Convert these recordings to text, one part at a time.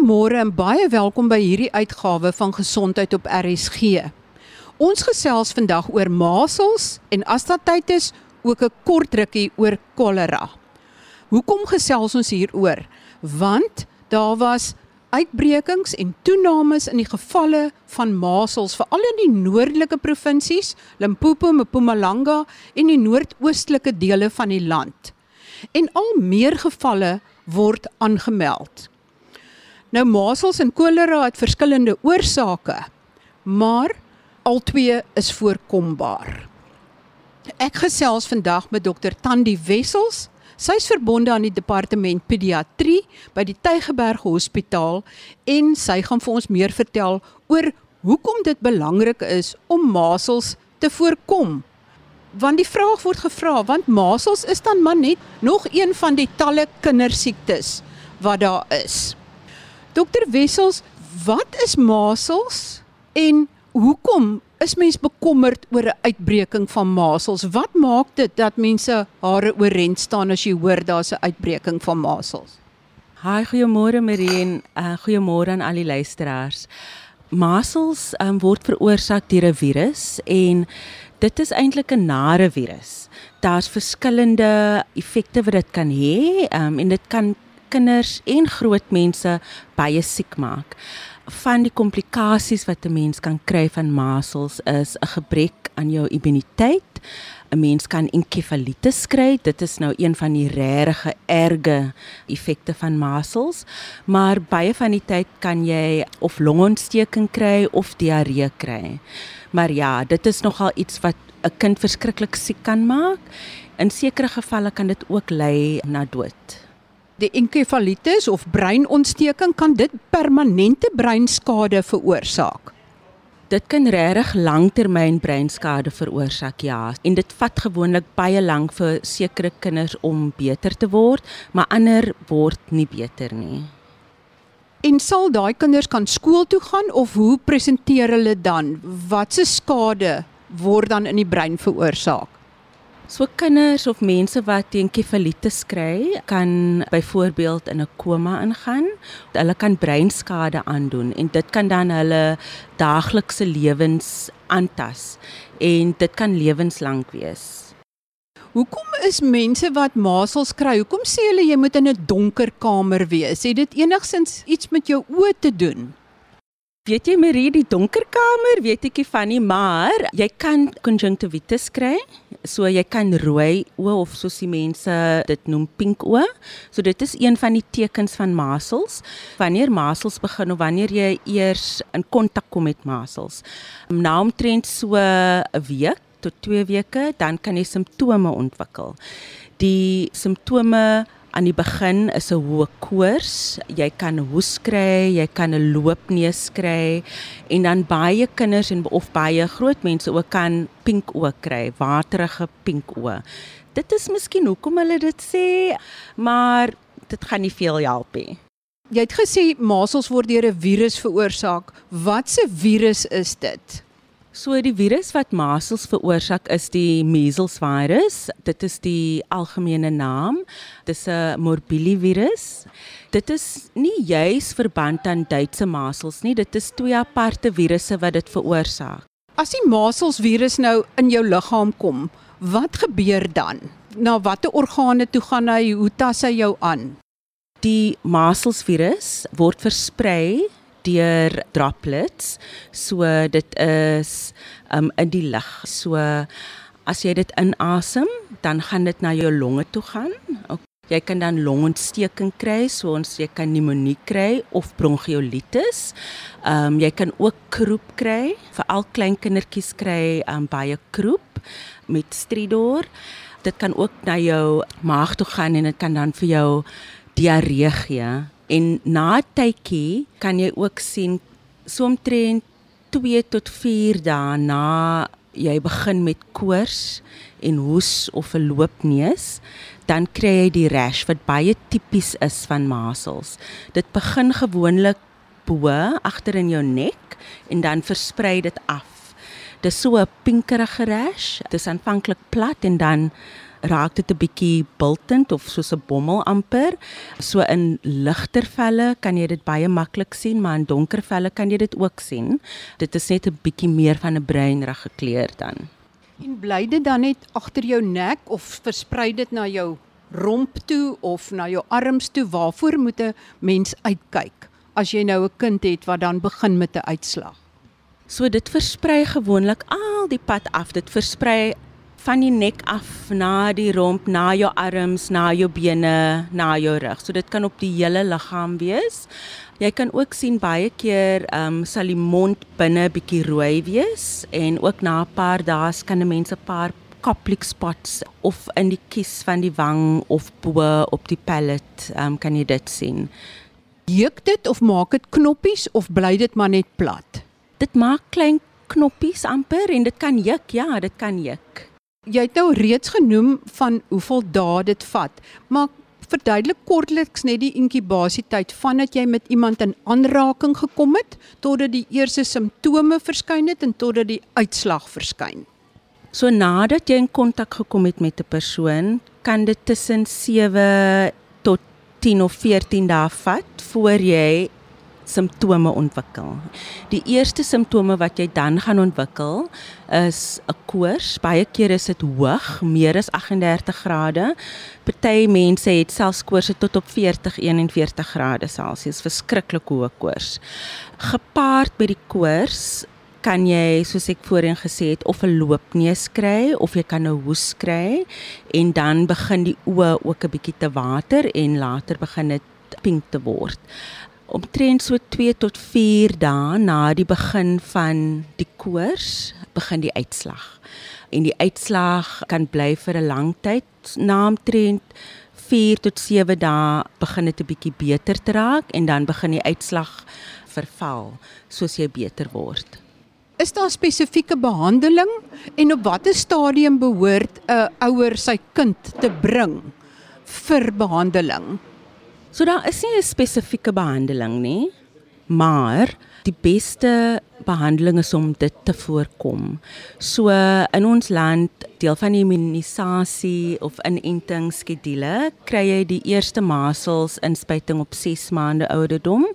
Goeiemôre en baie welkom by hierdie uitgawe van Gesondheid op RSG. Ons gesels vandag oor masels en as dit tyd is, ook 'n kort rukkie oor kolera. Hoekom gesels ons hieroor? Want daar was uitbrekings en toenames in die gevalle van masels veral in die noordelike provinsies, Limpopo, Mpumalanga en die noordoostelike dele van die land. En al meer gevalle word aangemeld. Nou masels en kolera het verskillende oorsake, maar albei is voorkombaar. Ek gesels vandag met dokter Tandi Wessels. Sy is verbonde aan die departement pediatrie by die Tygerberg Hospitaal en sy gaan vir ons meer vertel oor hoekom dit belangrik is om masels te voorkom. Want die vraag word gevra, want masels is dan maar net nog een van die talle kindersiektes wat daar is. Dokter Wessels, wat is masels en hoekom is mens bekommerd oor 'n uitbreking van masels? Wat maak dit dat mense hare oorent staan as jy hoor daar's 'n uitbreking van masels? Haai, goeiemôre Marie en uh, goeiemôre aan al die luisteraars. Masels um, word veroorsaak deur 'n virus en dit is eintlik 'n nare virus. Daar's verskillende effekte wat dit kan hê um, en dit kan kinders en groot mense baie siek maak. Van die komplikasies wat 'n mens kan kry van masels is 'n gebrek aan jou immuniteit. 'n Mens kan enkefalitis kry. Dit is nou een van die regte erge effekte van masels, maar baie van die tyd kan jy of longontsteking kry of diarree kry. Maar ja, dit is nogal iets wat 'n kind verskriklik siek kan maak. In sekere gevalle kan dit ook lei na dood die enkefalitis of breinontsteking kan dit permanente breinskade veroorsaak. Dit kan regtig langtermyn breinskade veroorsaak, ja. En dit vat gewoonlik baie lank vir sekere kinders om beter te word, maar ander word nie beter nie. En sal daai kinders kan skool toe gaan of hoe presenteer hulle dan? Watse skade word dan in die brein veroorsaak? So kinders of mense wat teen kefalitis kry, kan byvoorbeeld in 'n koma ingaan. Hulle kan breinskade aandoen en dit kan dan hulle daaglikse lewens aantas en dit kan lewenslank wees. Hoekom is mense wat masels kry, hoekom sê hulle jy moet in 'n donker kamer wees? Het dit enigsins iets met jou oë te doen? Weet jy Marie, die donker kamer, weet ekie van nie, maar jy kan konjunktivitis kry. So jy kan rooi oë of soos die mense dit noem pink oë. So dit is een van die tekens van masels. Wanneer masels begin of wanneer jy eers in kontak kom met masels. Na omtrent so 'n week tot 2 weke, dan kan jy simptome ontwikkel. Die simptome aan die begin is 'n hoë koors, jy kan hoes kry, jy kan 'n loopneus kry en dan baie kinders en of baie groot mense ook kan pink oë kry, waterige pink oë. Dit is miskien hoekom hulle dit sê, maar dit gaan nie veel help nie. Jy het gesê masels word deur 'n virus veroorsaak. Watse virus is dit? So die virus wat masels veroorsaak is die measles virus. Dit is die algemene naam. Dit is 'n morbillivirus. Dit is nie juis verband aan Duitse masels nie. Dit is twee aparte virusse wat dit veroorsaak. As die masels virus nou in jou liggaam kom, wat gebeur dan? Na watter organe toe gaan hy? Hoe tas hy jou aan? Die masels virus word versprei deur droplets. So dit is um in die lug. So as jy dit inasem, dan gaan dit na jou longe toe gaan. Okay. Jy kan dan longontsteking kry, so ons jy kan pneumonie kry of bronchiolitis. Um jy kan ook kroep kry. Veral klein kindertjies kry um baie kroep met stridor. Dit kan ook na jou maag toe gaan en dit kan dan vir jou diarree gee. En na tydjie kan jy ook sien soomtrent 2 tot 4 dae na jy begin met koors en hoes of 'n loopneus, dan kry jy die rash wat baie tipies is van masels. Dit begin gewoonlik bo agter in jou nek en dan versprei dit af. Dis so 'n pinkerige rash. Dit is aanvanklik plat en dan raak dit 'n bietjie bultend of soos 'n bommel amper. So in ligter velle kan jy dit baie maklik sien, maar in donker velle kan jy dit ook sien. Dit is net 'n bietjie meer van 'n bruinrige kleur dan. En bly dit dan net agter jou nek of versprei dit na jou romp toe of na jou arms toe? Waarvoor moet 'n mens uitkyk as jy nou 'n kind het wat dan begin met 'n uitslag? So dit versprei gewoonlik al die pad af. Dit versprei van die nek af na die romp, na jou arms, na jou bene, na jou rug. So dit kan op die hele liggaam wees. Jy kan ook sien baie keer ehm um, sal die mond binne bietjie rooi wees en ook na 'n paar dae kan 'n mens 'n paar koplik spots of in die kies van die wang of bo op die palate, ehm um, kan jy dit sien. Juk dit of maak dit knoppies of bly dit maar net plat? Dit maak klein knoppies amper en dit kan juk, ja, dit kan juk. Jy het nou reeds genoem van hoeveel dae dit vat, maar verduidelik kortliks net die inkubasietyd vandat jy met iemand in aanraking gekom het totdat die eerste simptome verskyn het en totdat die uitslag verskyn. So nadat jy in kontak gekom het met 'n persoon, kan dit tussen 7 tot 10 of 14 dae vat voor jy simptome ontwikkel. Die eerste simptome wat jy dan gaan ontwikkel is 'n koors. Baie kere is dit hoog, meer as 38 grade. Party mense het selfs koorse tot op 40, 41 grade Celsius, verskriklik hoë koors. Gepaard met die koors kan jy soos ek voorheen gesê het of 'n loopneus kry of jy kan 'n hoes kry en dan begin die oë ook 'n bietjie te water en later begin dit pink te word omtrent so 2 tot 4 dae na die begin van die koors begin die uitslag. En die uitslag kan bly vir 'n lang tyd, na omtrent 4 tot 7 dae begin dit 'n bietjie beter te raak en dan begin die uitslag verval soos jy beter word. Is daar spesifieke behandeling en op watter stadium behoort 'n ouer sy kind te bring vir behandeling? So daar is nie 'n spesifieke behandeling nie, maar die beste behandeling is om dit te voorkom. So in ons land, deel van die immunisasie of inenting skedule, kry jy die eerste masels inspuiting op 6 maande ouderdom.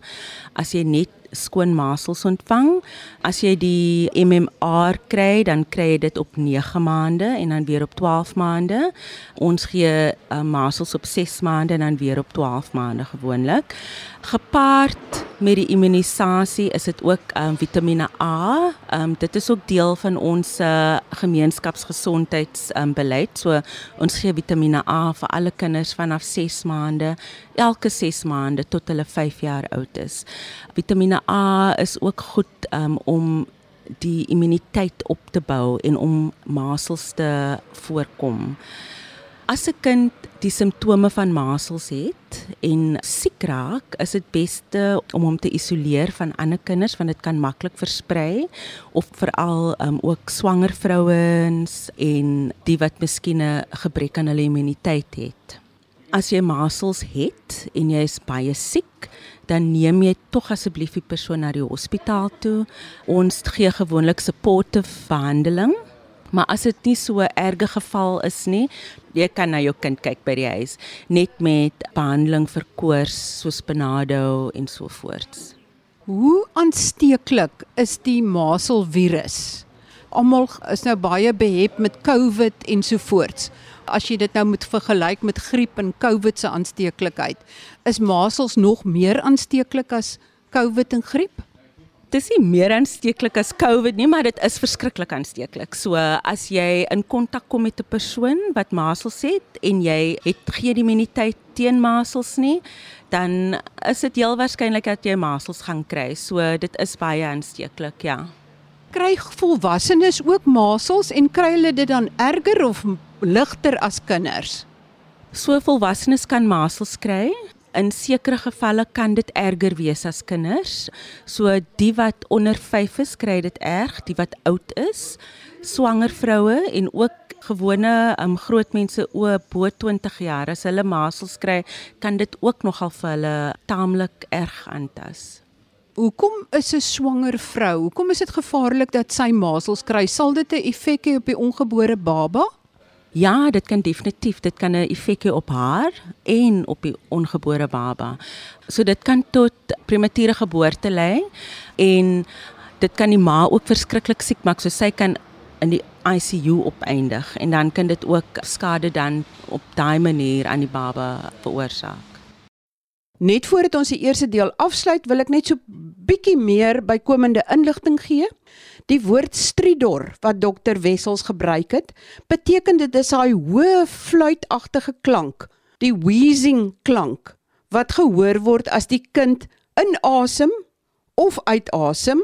As jy net skoon masels ontvang. As jy die MMR kry, dan kry jy dit op 9 maande en dan weer op 12 maande. Ons gee uh, masels op 6 maande en dan weer op 12 maande gewoonlik. Gepaard met die immunisasie is dit ook um, Vitamiene A. Um, dit is ook deel van ons uh, gemeenskapsgesondheidsbeleid. Um, so ons gee Vitamiene A vir alle kinders vanaf 6 maande, elke 6 maande tot hulle 5 jaar oud is. Vitamiene A is ook goed um, om die immuniteit op te bou en om masels te voorkom. As 'n kind die simptome van masels het en siek raak, is dit beste om hom te isoleer van ander kinders want dit kan maklik versprei of veral um, ook swanger vrouens en die wat miskien 'n gebrek aan hulle immuniteit het. As jy masels het en jy is baie siek, dan neem jy tog asseblief die persoon na die hospitaal toe. Ons gee gewoonlik supportive behandeling Maar as dit nie so erge geval is nie, jy kan na jou kind kyk by die huis net met behandeling vir koors soos Panado en so voorts. Hoe aansteeklik is die maselvirus? Almal is nou baie behep met COVID en so voorts. As jy dit nou moet vergelyk met griep en COVID se aansteeklikheid, is masels nog meer aansteeklik as COVID en griep? Dis nie meer aansteeklik as COVID nie, maar dit is verskriklik aansteeklik. So as jy in kontak kom met 'n persoon wat masels het en jy het geen immuniteit teen masels nie, dan is dit heel waarskynlik dat jy masels gaan kry. So dit is baie aansteeklik, ja. Kry volwassenes ook masels en kry hulle dit dan erger of ligter as kinders? So volwassenes kan masels kry in sekere gevalle kan dit erger wees as kinders. So die wat onder 5 is, kry dit erg, die wat oud is, swanger vroue en ook gewone um, groot mense o bo 20 jaar as hulle masels kry, kan dit ook nogal vir hulle taamlik erg aantas. Hoekom is 'n swanger vrou? Hoekom is dit gevaarlik dat sy masels kry? Sal dit 'n effek hê op die ongebore baba? Ja, dit kan definitief, dit kan 'n effek hê op haar en op die ongebore baba. So dit kan tot premature geboorte lei en dit kan die ma ook verskriklik siek maak. So sy kan in die ICU opeindig en dan kan dit ook skade dan op daai manier aan die baba veroorsaak. Net voordat ons die eerste deel afsluit, wil ek net so bietjie meer bykomende inligting gee. Die woord stridor wat dokter Wessels gebruik het, beteken dit is daai hoë fluitagtige klank, die wheezing klank wat gehoor word as die kind inasem of uitasem,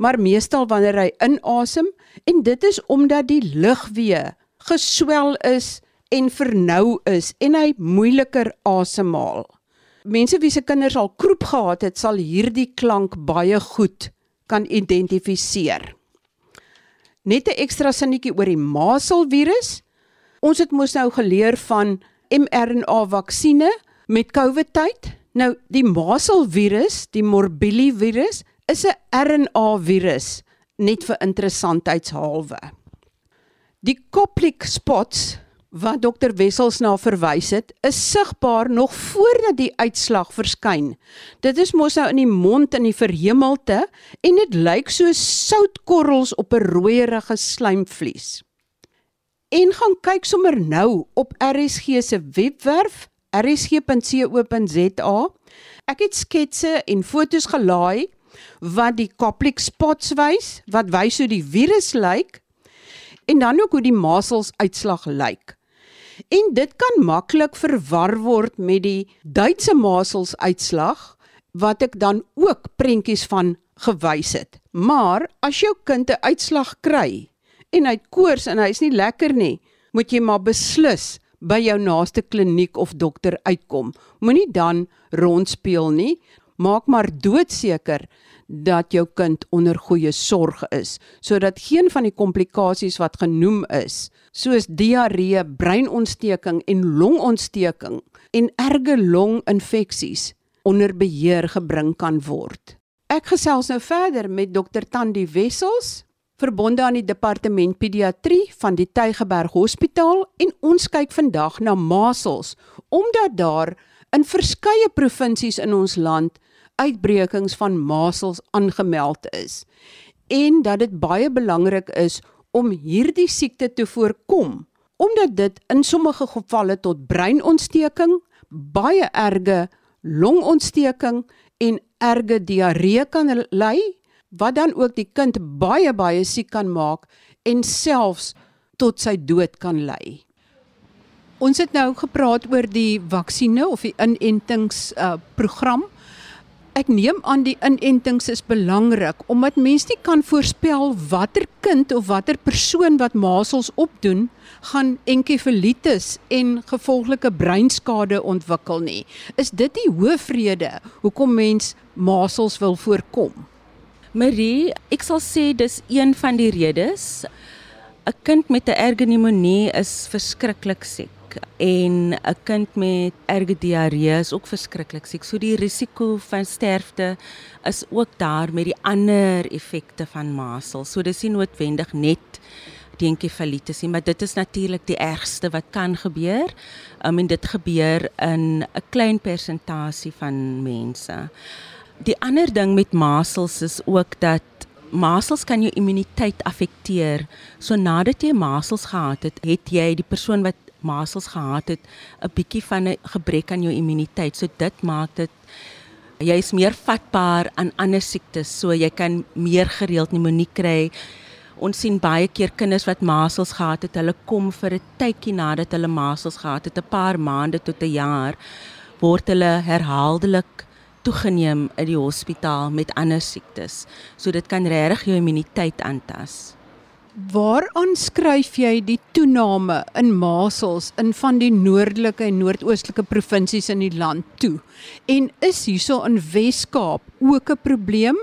maar meestal wanneer hy inasem en dit is omdat die lugweë geswel is en vernou is en hy moeiliker asemhaal. Mense wie se kinders al kroep gehad het, sal hierdie klank baie goed kan identifiseer. Net 'n ekstra sinnetjie oor die maselvirus. Ons het mos nou geleer van mRNA-vaksines met COVID-tyd. Nou die maselvirus, die morbillivirus, is 'n RNA-virus net vir interessantheidshalwe. Die Koplik spots wat dokter Wessels na verwys het, is sigbaar nog voordat die uitslag verskyn. Dit is mos nou in die mond in die verhemelte en dit lyk so soutkorrels op 'n rooierige slijmvlies. En gaan kyk sommer nou op RSG se webwerf rsg.co.za. Ek het sketse en fotos gelaai wat die Koplik spots wys, wat wys hoe die virus lyk en dan ook hoe die masels uitslag lyk. En dit kan maklik verwar word met die Duitse masels uitslag wat ek dan ook prentjies van gewys het. Maar as jou kind 'n uitslag kry en hy koors en hy's nie lekker nie, moet jy maar beslis by jou naaste kliniek of dokter uitkom. Moenie dan rondspeel nie. Maak maar doodseker dat jou kind onder goeie sorg is sodat geen van die komplikasies wat genoem is soos diarree, breinontsteking en longontsteking en erge longinfeksies onder beheer gebring kan word. Ek gesels nou verder met dokter Tandi Wessels verbonde aan die departement pediatrie van die Tygerberg Hospitaal en ons kyk vandag na masels omdat daar in verskeie provinsies in ons land uitbrekings van masels aangemeld is en dat dit baie belangrik is om hierdie siekte te voorkom omdat dit in sommige gevalle tot breinontsteking, baie erge longontsteking en erge diarree kan lei wat dan ook die kind baie baie siek kan maak en selfs tot sy dood kan lei. Ons het nou gepraat oor die vaksines of die inentings uh program. Ek neem aan die inentings is belangrik omdat mens nie kan voorspel watter kind of watter persoon wat masels opdoen gaan enkefalitis en gevolglike breinskade ontwikkel nie. Is dit die hoofrede hoekom mens masels wil voorkom? Marie, ek sal sê dis een van die redes. 'n Kind met 'n erge pneumonie is verskriklik siek en 'n kind met erge diarree is ook verskriklik siek. So die risiko van sterfte is ook daar met die ander effekte van masels. So dis nie noodwendig net die enkefalitis nie, maar dit is natuurlik die ergste wat kan gebeur. Um, en dit gebeur in 'n klein persentasie van mense. Die ander ding met masels is ook dat masels kan jou immuniteit affekteer. So nadat jy masels gehad het, het jy die persoon wat masels gehad het 'n bietjie van 'n gebrek aan jou immuniteit. So dit maak dit jy is meer vatbaar aan ander siektes. So jy kan meer gereeld pneumonie kry. Ons sien baie keer kinders wat masels gehad het, hulle kom vir 'n tydjie nadat hulle masels gehad het, 'n paar maande tot 'n jaar, word hulle herhaaldelik toegeneem in die hospitaal met ander siektes. So dit kan regtig jou immuniteit aantas. Waaraan skryf jy die toename in masels in van die noordelike en noordoostelike provinsies in die land toe? En is hierso in Wes-Kaap ook 'n probleem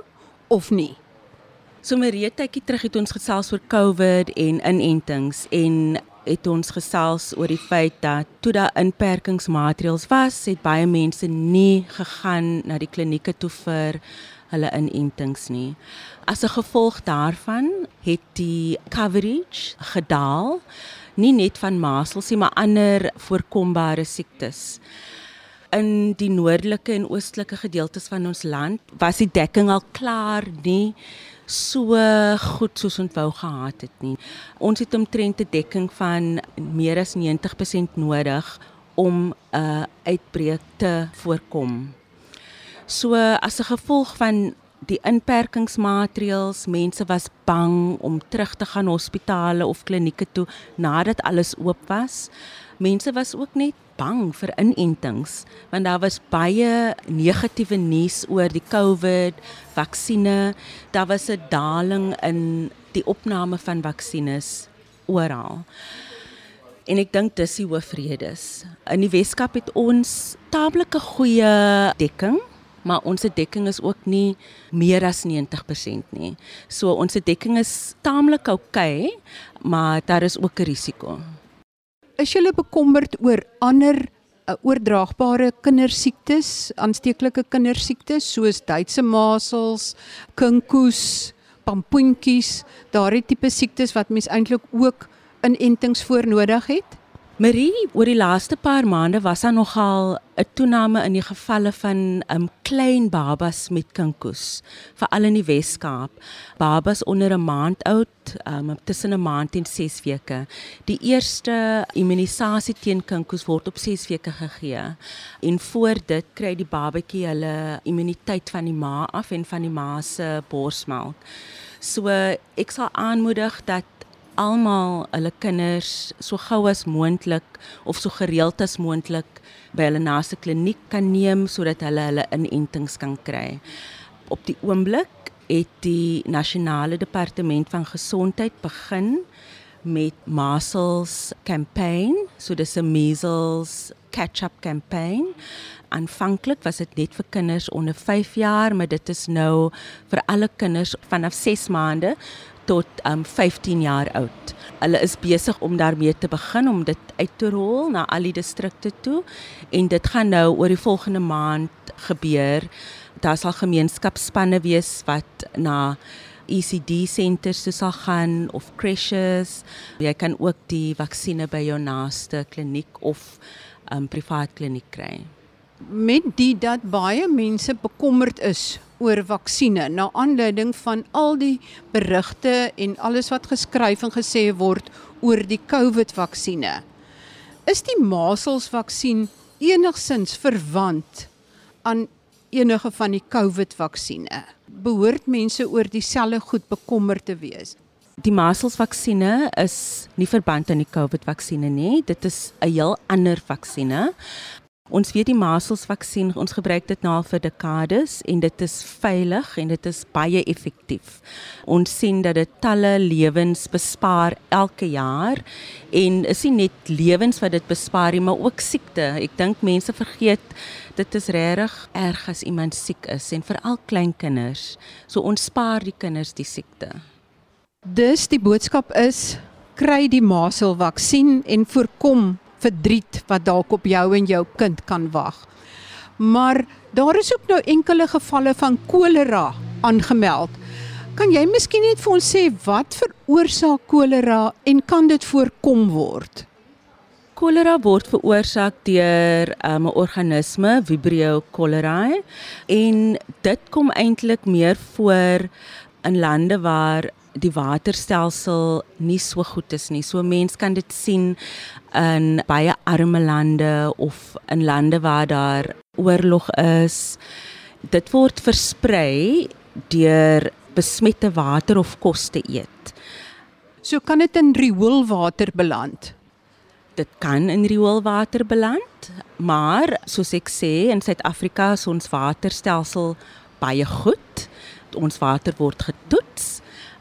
of nie? So Marie, tydjie terug het ons gesels oor COVID en inentings en het ons gesels oor die feit dat toe daar inperkingsmaatreëls was, het baie mense nie gegaan na die klinieke toe vir hulle inentings nie. As 'n gevolg daarvan het die coverage gedaal, nie net van masels nie, maar ander voorkombare siektes. In die noordelike en oostelike gedeeltes van ons land was die dekking al klaar nie so goed soos ons wou gehad het nie. Ons het omtrent 'n dekking van meer as 90% nodig om 'n uh, uitbreek te voorkom. So as 'n gevolg van die inperkingsmaatreëls, mense was bang om terug te gaan hospitale of klinieke toe nadat alles oop was. Mense was ook net bang vir inentings want daar was baie negatiewe nuus oor die COVID vaksines. Daar was 'n daling in die opname van vaksines oral. En ek dink dis die hoofredes. In die Weskaap het ons taamlike goeie dekking maar ons dekking is ook nie meer as 90% nie. So ons dekking is taamlik oukei, okay, maar daar is ook 'n risiko. Is jy bekommerd oor ander uh, oordraagbare kindersiektes, aansteeklike kindersiektes soos Duitse masels, kinkoes, pampoentjies, daardie tipe siektes wat mens eintlik ook inentings voor nodig het? Marie, oor die laaste paar maande was daar nogal 'n toename in die gevalle van um klein babas met kinkoes, veral in die Wes-Kaap. Babas onder 'n maand oud, um tussen 'n maand en 6 weke. Die eerste immunisasie teen kinkoes word op 6 weke gegee. En voor dit kry die babatjie hulle immuniteit van die ma af en van die ma se borsmelk. So ek sal aanmoedig dat almal hulle kinders so gou as moontlik of so gereeld as moontlik by hulle naaste kliniek kan neem sodat hulle hulle inentings kan kry. Op die oomblik het die nasionale departement van gesondheid begin met measles campaign, so dis 'n measles catch-up campaign. Aanvanklik was dit net vir kinders onder 5 jaar, maar dit is nou vir alle kinders vanaf 6 maande tot um 15 jaar oud. Hulle is besig om daarmee te begin om dit uit te rol na al die distrikte toe en dit gaan nou oor die volgende maand gebeur. Daar sal gemeenskapspanne wees wat na ECD senters sal gaan of crèches. Jy kan ook die vaksines by jou naaste kliniek of um privaat kliniek kry. Met die dat baie mense bekommerd is oor vaksines na aanleiding van al die berigte en alles wat geskryf en gesê word oor die COVID-vaksines. Is die maselsvaksin enigsins verwant aan enige van die COVID-vaksines? Behoort mense oor dieselfde goed bekommerd te wees? Die maselsvaksine is nie verband aan die COVID-vaksine nie. Dit is 'n heel ander vaksine. Ons weet die maselsvaksin, ons gebruik dit nou al vir dekades en dit is veilig en dit is baie effektief. Ons sien dat dit talle lewens bespaar elke jaar en is nie net lewens wat dit bespaar nie, maar ook siekte. Ek dink mense vergeet dit is regtig erg as iemand siek is en veral klein kinders. So ons spaar die kinders die siekte. Dus die boodskap is kry die maselvaksin en voorkom verdriet wat dalk op jou en jou kind kan wag. Maar daar is ook nou enkele gevalle van kolera aangemeld. Kan jy miskien net vir ons sê wat veroorsaak kolera en kan dit voorkom word? Kolera word veroorsaak deur um, 'n um, organisme, Vibrio cholerae, en dit kom eintlik meer voor in lande waar die waterstelsel nie so goed is nie. So mense kan dit sien in baie arme lande of in lande waar daar oorlog is. Dit word versprei deur besmette water of kos te eet. So kan dit in rioolwater beland. Dit kan in rioolwater beland, maar soos ek sê, in Suid-Afrika is ons waterstelsel baie goed. Ons water word getoets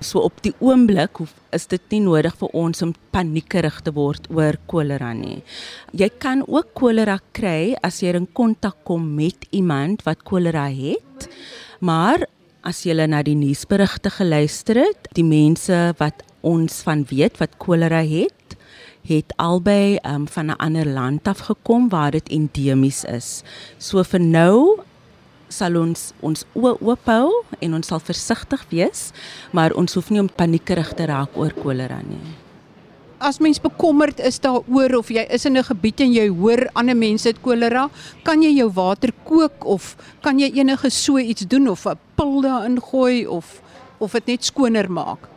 So op die oomblik hoef is dit nie nodig vir ons om paniekerig te word oor kolera nie. Jy kan ook kolera kry as jy in kontak kom met iemand wat kolera het. Maar as jy na die nuusberigte geluister het, die mense wat ons van weet wat kolera het, het albei um, van 'n ander land af gekom waar dit endemies is. So vir nou sal ons ons oop hou en ons sal versigtig wees, maar ons hoef nie om paniekerig te raak oor kolera nie. As mens bekommerd is daaroor of jy is in 'n gebied en jy hoor ander mense het kolera, kan jy jou water kook of kan jy enige so iets doen of 'n pil daarin gooi of of dit net skoner maak?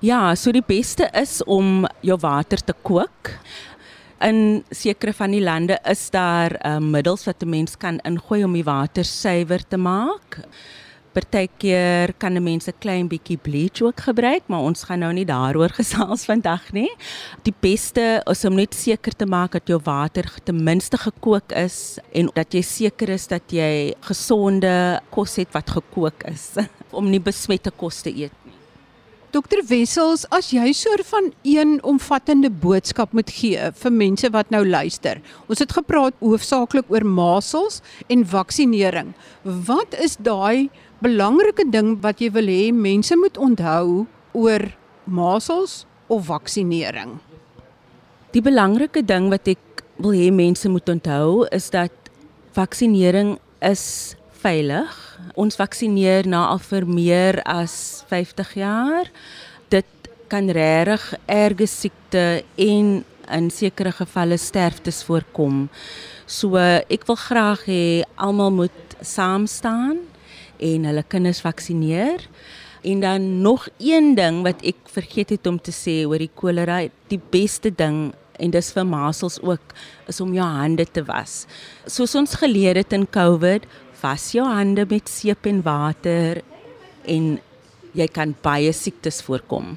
Ja, so die beste is om jou water te kook in sekere van die lande is daar uh, middels wat 'n mens kan ingooi om die water suiwer te maak. Partykeer kan 'n mens 'n klein bietjie bleach ook gebruik, maar ons gaan nou nie daaroor gesels vandag nie. Die beste is om net seker te maak dat jou water ten minste gekook is en dat jy seker is dat jy gesonde kos het wat gekook is om nie besmette kos te eet. Dokter Wessels, as jy soort van een omvattende boodskap moet gee vir mense wat nou luister. Ons het gepraat hoofsaaklik oor masels en vaksinering. Wat is daai belangrike ding wat jy wil hê mense moet onthou oor masels of vaksinering? Die belangrike ding wat ek wil hê mense moet onthou is dat vaksinering is veilig. Ons vaksineer na al vir meer as 50 jaar. Dit kan regtig erge siekte en in sekere gevalle sterftes voorkom. So ek wil graag hê almal moet saam staan en hulle kinders vaksineer. En dan nog een ding wat ek vergeet het om te sê oor die kolera, die beste ding en dis vir masels ook is om jou hande te was. Soos ons geleer het in COVID, was jou hande met seep en water en jy kan baie siektes voorkom.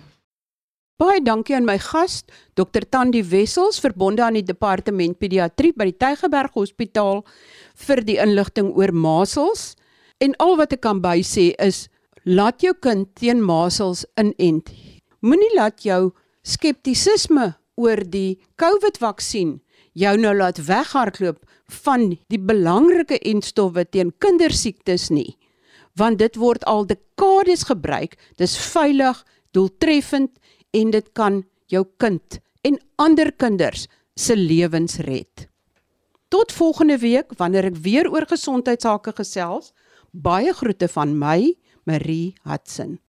Baie dankie aan my gas, Dr Tandi Wessels, verbonde aan die departement pediatrie by die Tygerberg Hospitaal vir die inligting oor masels. En al wat ek kan bysê is laat jou kind teen masels inent. Moenie laat jou skeptisisme oor die COVID-vaksin jou nou laat weghardloop van die belangrike entstowwe teen kindersiektes nie want dit word al dekades gebruik. Dis veilig doeltreffend en dit kan jou kind en ander kinders se lewens red. Tot volgende week wanneer ek weer oor gesondheidsake gesels. Baie groete van my Marie Hudson